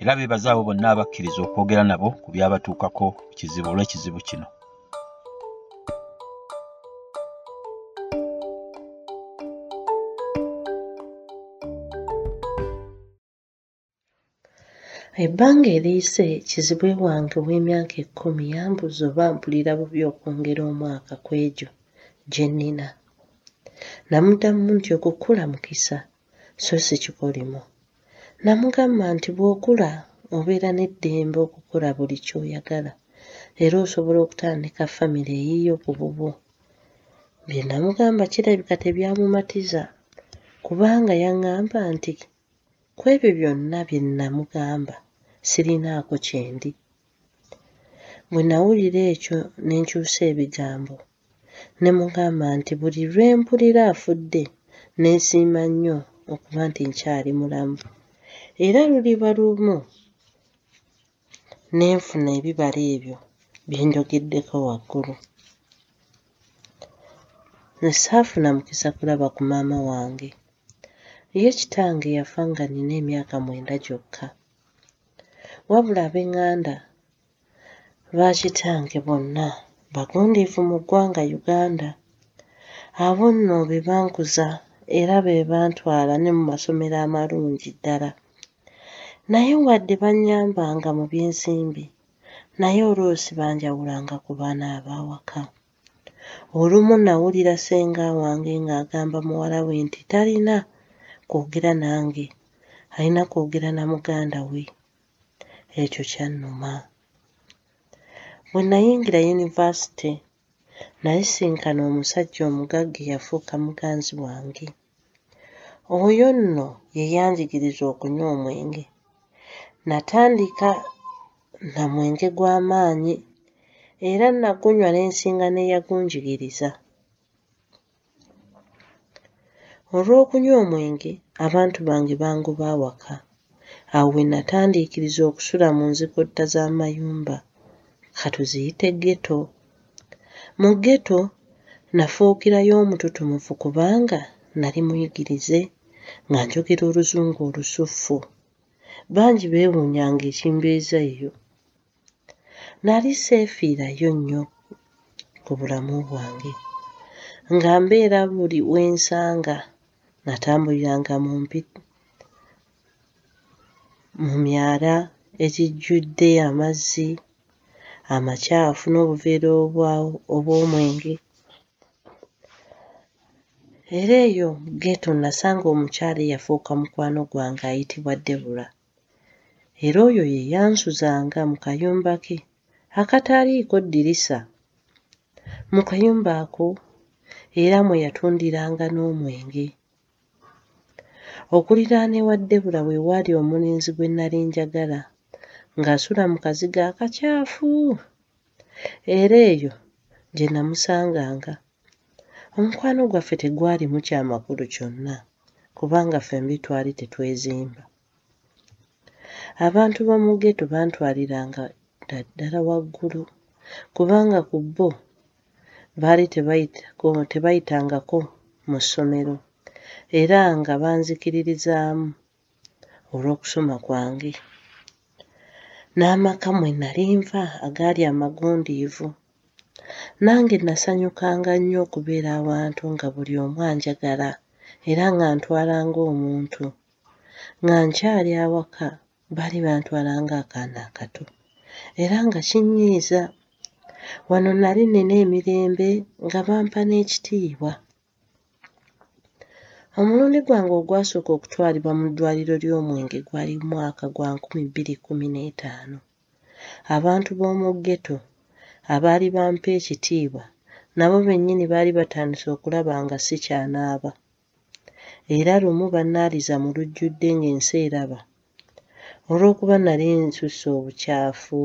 era beebaza abo bonna abakkiriza okwogera nabo ku byabatuukako kizibu olw'ekizibu kino. Ebbanga eriyise kizibwe wange ow'emyaka ekkumi yambuza oba mpulira bubi okwongera omwaka ku egyo gye nnina. Namuddamu nti okukula mukisa so si kikolimo namugamba nti bw'okula obeera n'eddembe okukola buli ky'oyagala era osobola okutandika famire eyiyo ku bubwo. Bye namugamba kirabika tebyamumatiza kubanga yaŋŋamba nti ku ebyo byonna bye namugamba sirinaako kye ndi bwe nawulira ekyo ne nkyusa ebigambo. Ne mugamba nti buli lwe mpulira afudde neesiima nnyo okuba nti nkyali mulamu era luliba lumu ne nfuna ebibala ebyo bye njogeddeko waggulu. Nze saafuna mukisa kulaba ku maama wange. Ye kitange yafa nga nnina emyaka mwenda gyokka. Wabula ab'eŋŋanda baakitange bonna bagundiivu mu ggwanga uganda abo nno be bankuza era be bantwala ne mu masomero amalungi ddala naye wadde bannyambanga mu by'ensimbi naye olwosi banjawulanga ku baana ab'awaka. Olumu nawulira ssenga wange ng'agamba muwala we nti talina kwogera nange alina kwogera na muganda we. Ekyo kyannuma. Bwe nayingira yunivasite nayisinkana omusajja omugagga eyafuuka muganzi wange. Oyo nno ye yanjigiriza okunywa omwenge natandika na mwenge gw'amaanyi era nagunywa ne nsinga n'eyagunjigiriza olw'okunywa omwenge abantu bange bangoba awaka. Awo we natandiikiriza okusula mu nzikotta z'amayumba katuziyite ghetto. Mu ghetto nafuukirayo omututumufu kubanga nali muyigirize nga njogera oluzungu olusuffu bangi beewuunyanga ekimbeeza eyo. Nali seefiirayo nnyo ku bulamu bwange nga mbeera buli we nsanga natambuliranga mu mpi mu myala egijjudde amazzi amakyafu n'obuveera obw'omwenge. Era eyo ghetto nasanga omukyala eyafuuka mukwano gwange ayitibwa Debula era oyo ye yansuzanga mu kayumba ke. Akataaliiko ddirisa. Mu kayumba ako era mwe yatundiranga n'omwenge. Okuliraana ewa Debula we waali omulenzi gwe nnali njagala ng'asula mu kazigo akacyafu era eyo gye namusanganga. Omukwano gwaffe tegwalimu kyamakulu kyonna kubanga ffembi twali tetwezimba abantu b'omu ghetto bantwaliranga ddala waggulu. Kubanga ku bo baali tebayitangako mu ssomero. Era nga banzikiririzaamu olw'okusoma kwange. N'amaka mwe nali nva agaali amagundiivu. Nange nasanyukanga nnyo okubeera awantu nga buli omu anjagala era nga ntwala ng'omuntu. Nga nkyali awaka baali bantwala ng'akaana akato. Era nga kinnyiiza wano nali nnina emirembe nga bampa n'ekitiibwa. Omulundi gwange ogwasooka okutwalibwa mu ddwaliro ly'omwenge gwali mwaka gwa nkumi bbiri kkumi n'etaano. Abantu b'omu ggeto abaali bampa ekitiibwa nabo bennyini baali batandise okulaba nga sikyanaaba era lumu bannaaliza mu lujjudde ng'ensi eraba olw'okuba nali nsusse obukyafu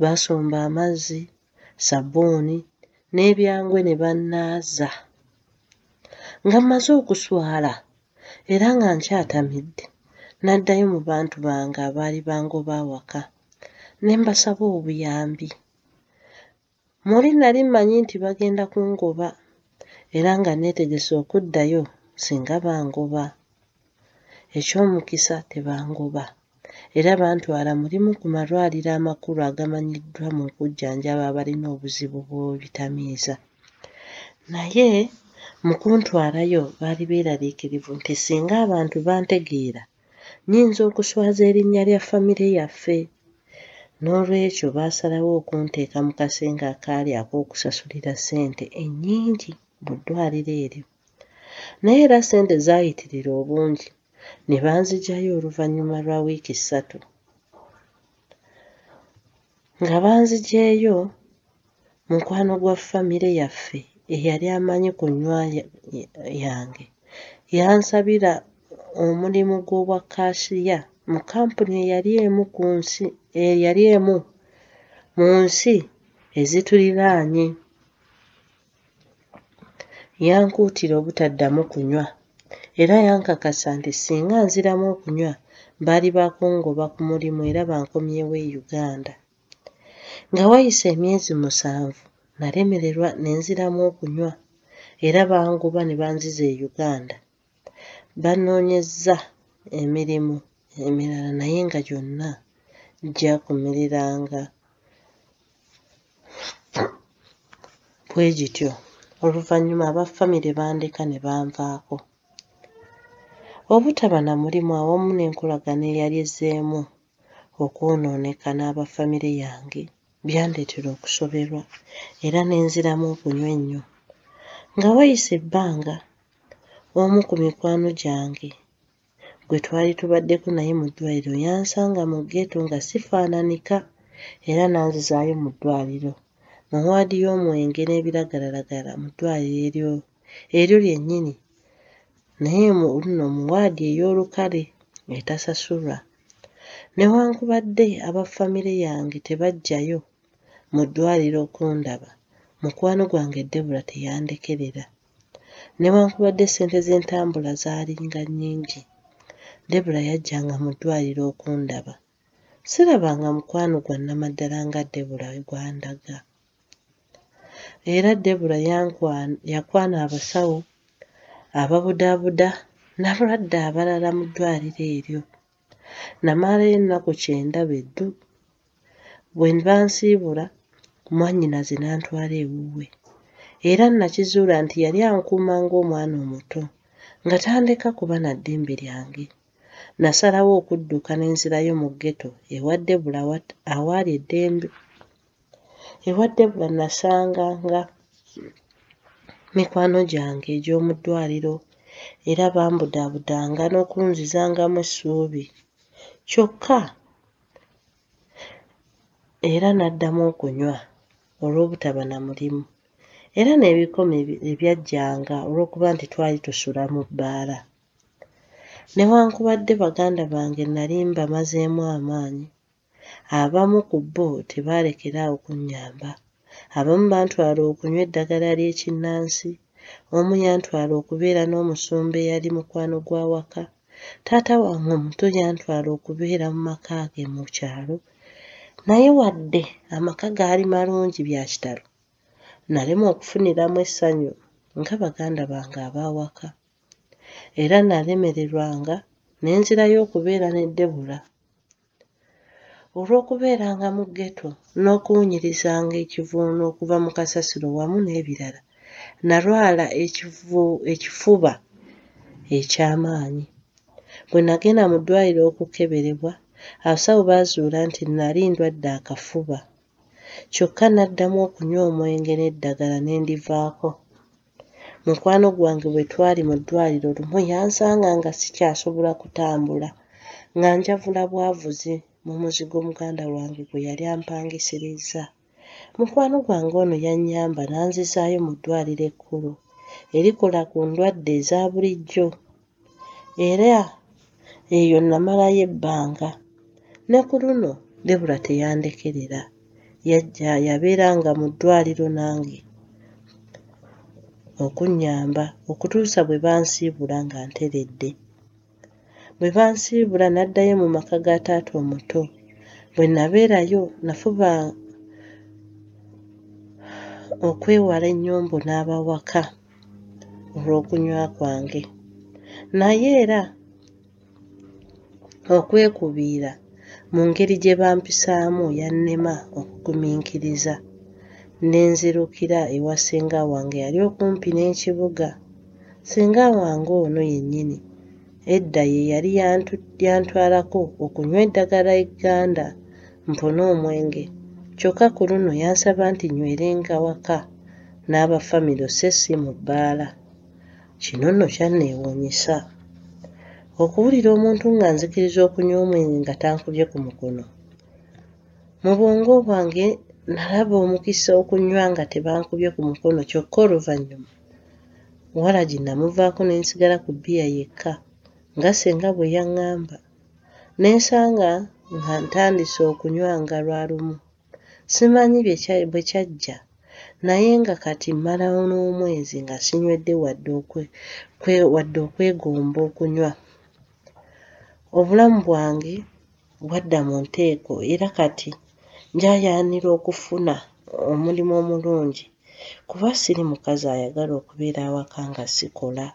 baasomba amazzi ssabbuuni n'ebyangwe ne bannaaza. Nga mmaze okuswala era nga nkyatamidde n'addayo mu bantu bange abaali bangoba awaka ne mbasaba obuyambi. Muli nali mmanyi nti bagenda kungoba era nga neetegese okuddayo singa bangoba. Eky'omukisa tebangoba era bantwala mu limu ku malwaliro amakulu agamanyiddwa mu kujjanjaba abalina obuzibu bw'ebitamiiza naye mu kuntwalayo baali beeraliikirivu nti singa abantu bantegeera nnyinza okuswaza erinnya lya famire yaffe. N'olwekyo baasalawo okunteeka mu kasenge akaali ak'okusasulira ssente ennyingi mu ddwaliro eryo. Naye era ssente zaayitirira obungi ne banzigyayo oluvannyuma lwa wiiki ssatu. Nga banzigyeyo mukwano gwa famire yaffe eyali amanyi ku nnywa yange. Yansabira omulimu gw'obwa kaasiya mu kampuni eyali emu ku nsi eyali emu mu nsi ezituliraanye. Yankuutira obutaddamu kunywa era yankakasa nti singa nziramu okunywa baali baakungoba ku mulimu era bankomyewo e Uganda. Nga wayise emyezi musanvu nalemererwa ne nziramu okunywa era bangoba ne banziza e Uganda. Bannoonyezza emirimu emirala naye nga gyonna gyakumiriranga bwe gityo oluvannyuma aba famire bandeka ne banvaako obutaba na mulimu awamu n'enkolagana eyali ezzeemu okwonooneka n'aba famire yange byandeetera okusoberwa era ne nziramu okunywa ennyo. Nga wayise ebbanga omu ku mikwano gyange gwe twali tubaddeko naye mu ddwaliro yansanga mu ggeto nga sifaananika era n'anzizaayo mu ddwaliro. Mu waadi y'omwenge n'ebiragalalagala mu ddwaliro eryo eryo lyennyini naye mu nno mu waadi ey'olukale etasasulwa newankubadde aba famire yange tebaggyayo mu ddwaliro okundaba mukwano gwange Debula teyandekerera. Newankubadde ssente z'entambula zaalinga nnyingi. Debula yajjanga mu ddwaliro okundaba. Sirabanga mukwano gwa nnamaddala nga Debula gwandaga. Era Debula yakwana abasawo ababudaabuda n'abalwadde abalala mu ddwaliro eryo. Namalayo ennaku kyenda be ddu bwe bansiibula mwannyinaze n'antwala ewuwe. Era nakizuula nti yali ankuuma ng'omwana omuto nga tandeka kuba na ddembe lyange. Nasalawo okudduka ne nzirayo mu ggeto ewa Debula awaali eddembe ewa Debula nasanganga mikwano gyange egy'omu ddwaliro era bambudaabudanga n'okunzizangamu essuubi. Kyokka era n'addamu okunywa olw'obutaba na mulimu era n'ebikome ebyajjanga olw'okuba nti twali tusula mu bbaala. Newankubadde baganda bange nali mbamazeemu amaanyi abamu ku bo tebaalekeraawo kunnyamba abamu bantwala okunywa eddagala ly'ekinnansi omu yantwala okubeera n'omusumba eyali mukwano gwa waka. Taata wange omuto yantwala okubeera mu maka ge mu kyalo naye wadde amaka gaali malungi bya kitalo. Nalemwa okufuniramu essanyu nga baganda bange ab'awaka era nalemererwanga ne nzirayo okubeera ne Debula olw'okubeeranga mu ggeto n'okuwunyirizanga ekivuuno okuva mu kasasiro wamu n'ebirala nalwala ekifuba eky'amaanyi. Bwe nagenda mu ddwaliro okukeberebwa abasawo baazuula nti nali ndwadde akafuba. Kyokka n'addamu okunywa omwenge n'eddagala ne ndivaako. Mukwano gwange bwe twali mu ddwaliro lumu yansanga nga sikyasobola kutambula nga njavula bwavuzi mu muzigo muganda wange gwe yali ampangisirizza mukwano gwange ono yannyamba n'anzizaayo mu ddwaliro ekkulu. Erikola ku ndwadde eza bulijjo. Era eyo namalayo ebbanga. Ne ku luno debula teyandekerera yajja yabeeranga mu ddwaliro nange okunnyamba okutuusa bwe bansiibula nga nteredde bwe bansiibula n'addayo mu maka ga taata omuto. Bwe nabeerayo nafuba okwewala ennyombo n'abawaka olw'okunywa kwange. Naye era okwekubiira mu ngeri gye bampisaamu yannema okugumiikiriza. Ne nzirukira ewa ssenga wange yali okumpi n'ekibuga. Ssenga wange ono yennyini edda ye yali yantwalako okunywa eddagala egganda mpone omwenge kyokka ku luno yansaba nti nywerenga waka n'abafamiro so si mu bbaala. Kino nno kyanneewuunyisa. Okuwulira omuntu nga nzikiriza okunywa omwenge nga tankubye ku mukono. Mu bwongo bwange nalaba omukisa okunywa nga tebankubye ku mukono kyokka oluvannyuma. Walagi namuvaako ne nsigala ku bbiya yekka nga ssenga bwe yaŋŋamba. Ne nsanga nga ntandise okunywanga lwa lumu. Simanyi bwe kyajja. Naye nga kati mmalawo n'omwezi nga sinywedde wadde okwegomba okunywa. Obulamu bwange bwadda mu nteeko era kati njaayaanira okufuna omulimu omulungi kuba siri mukazi ayagala okubeera awaka nga sikola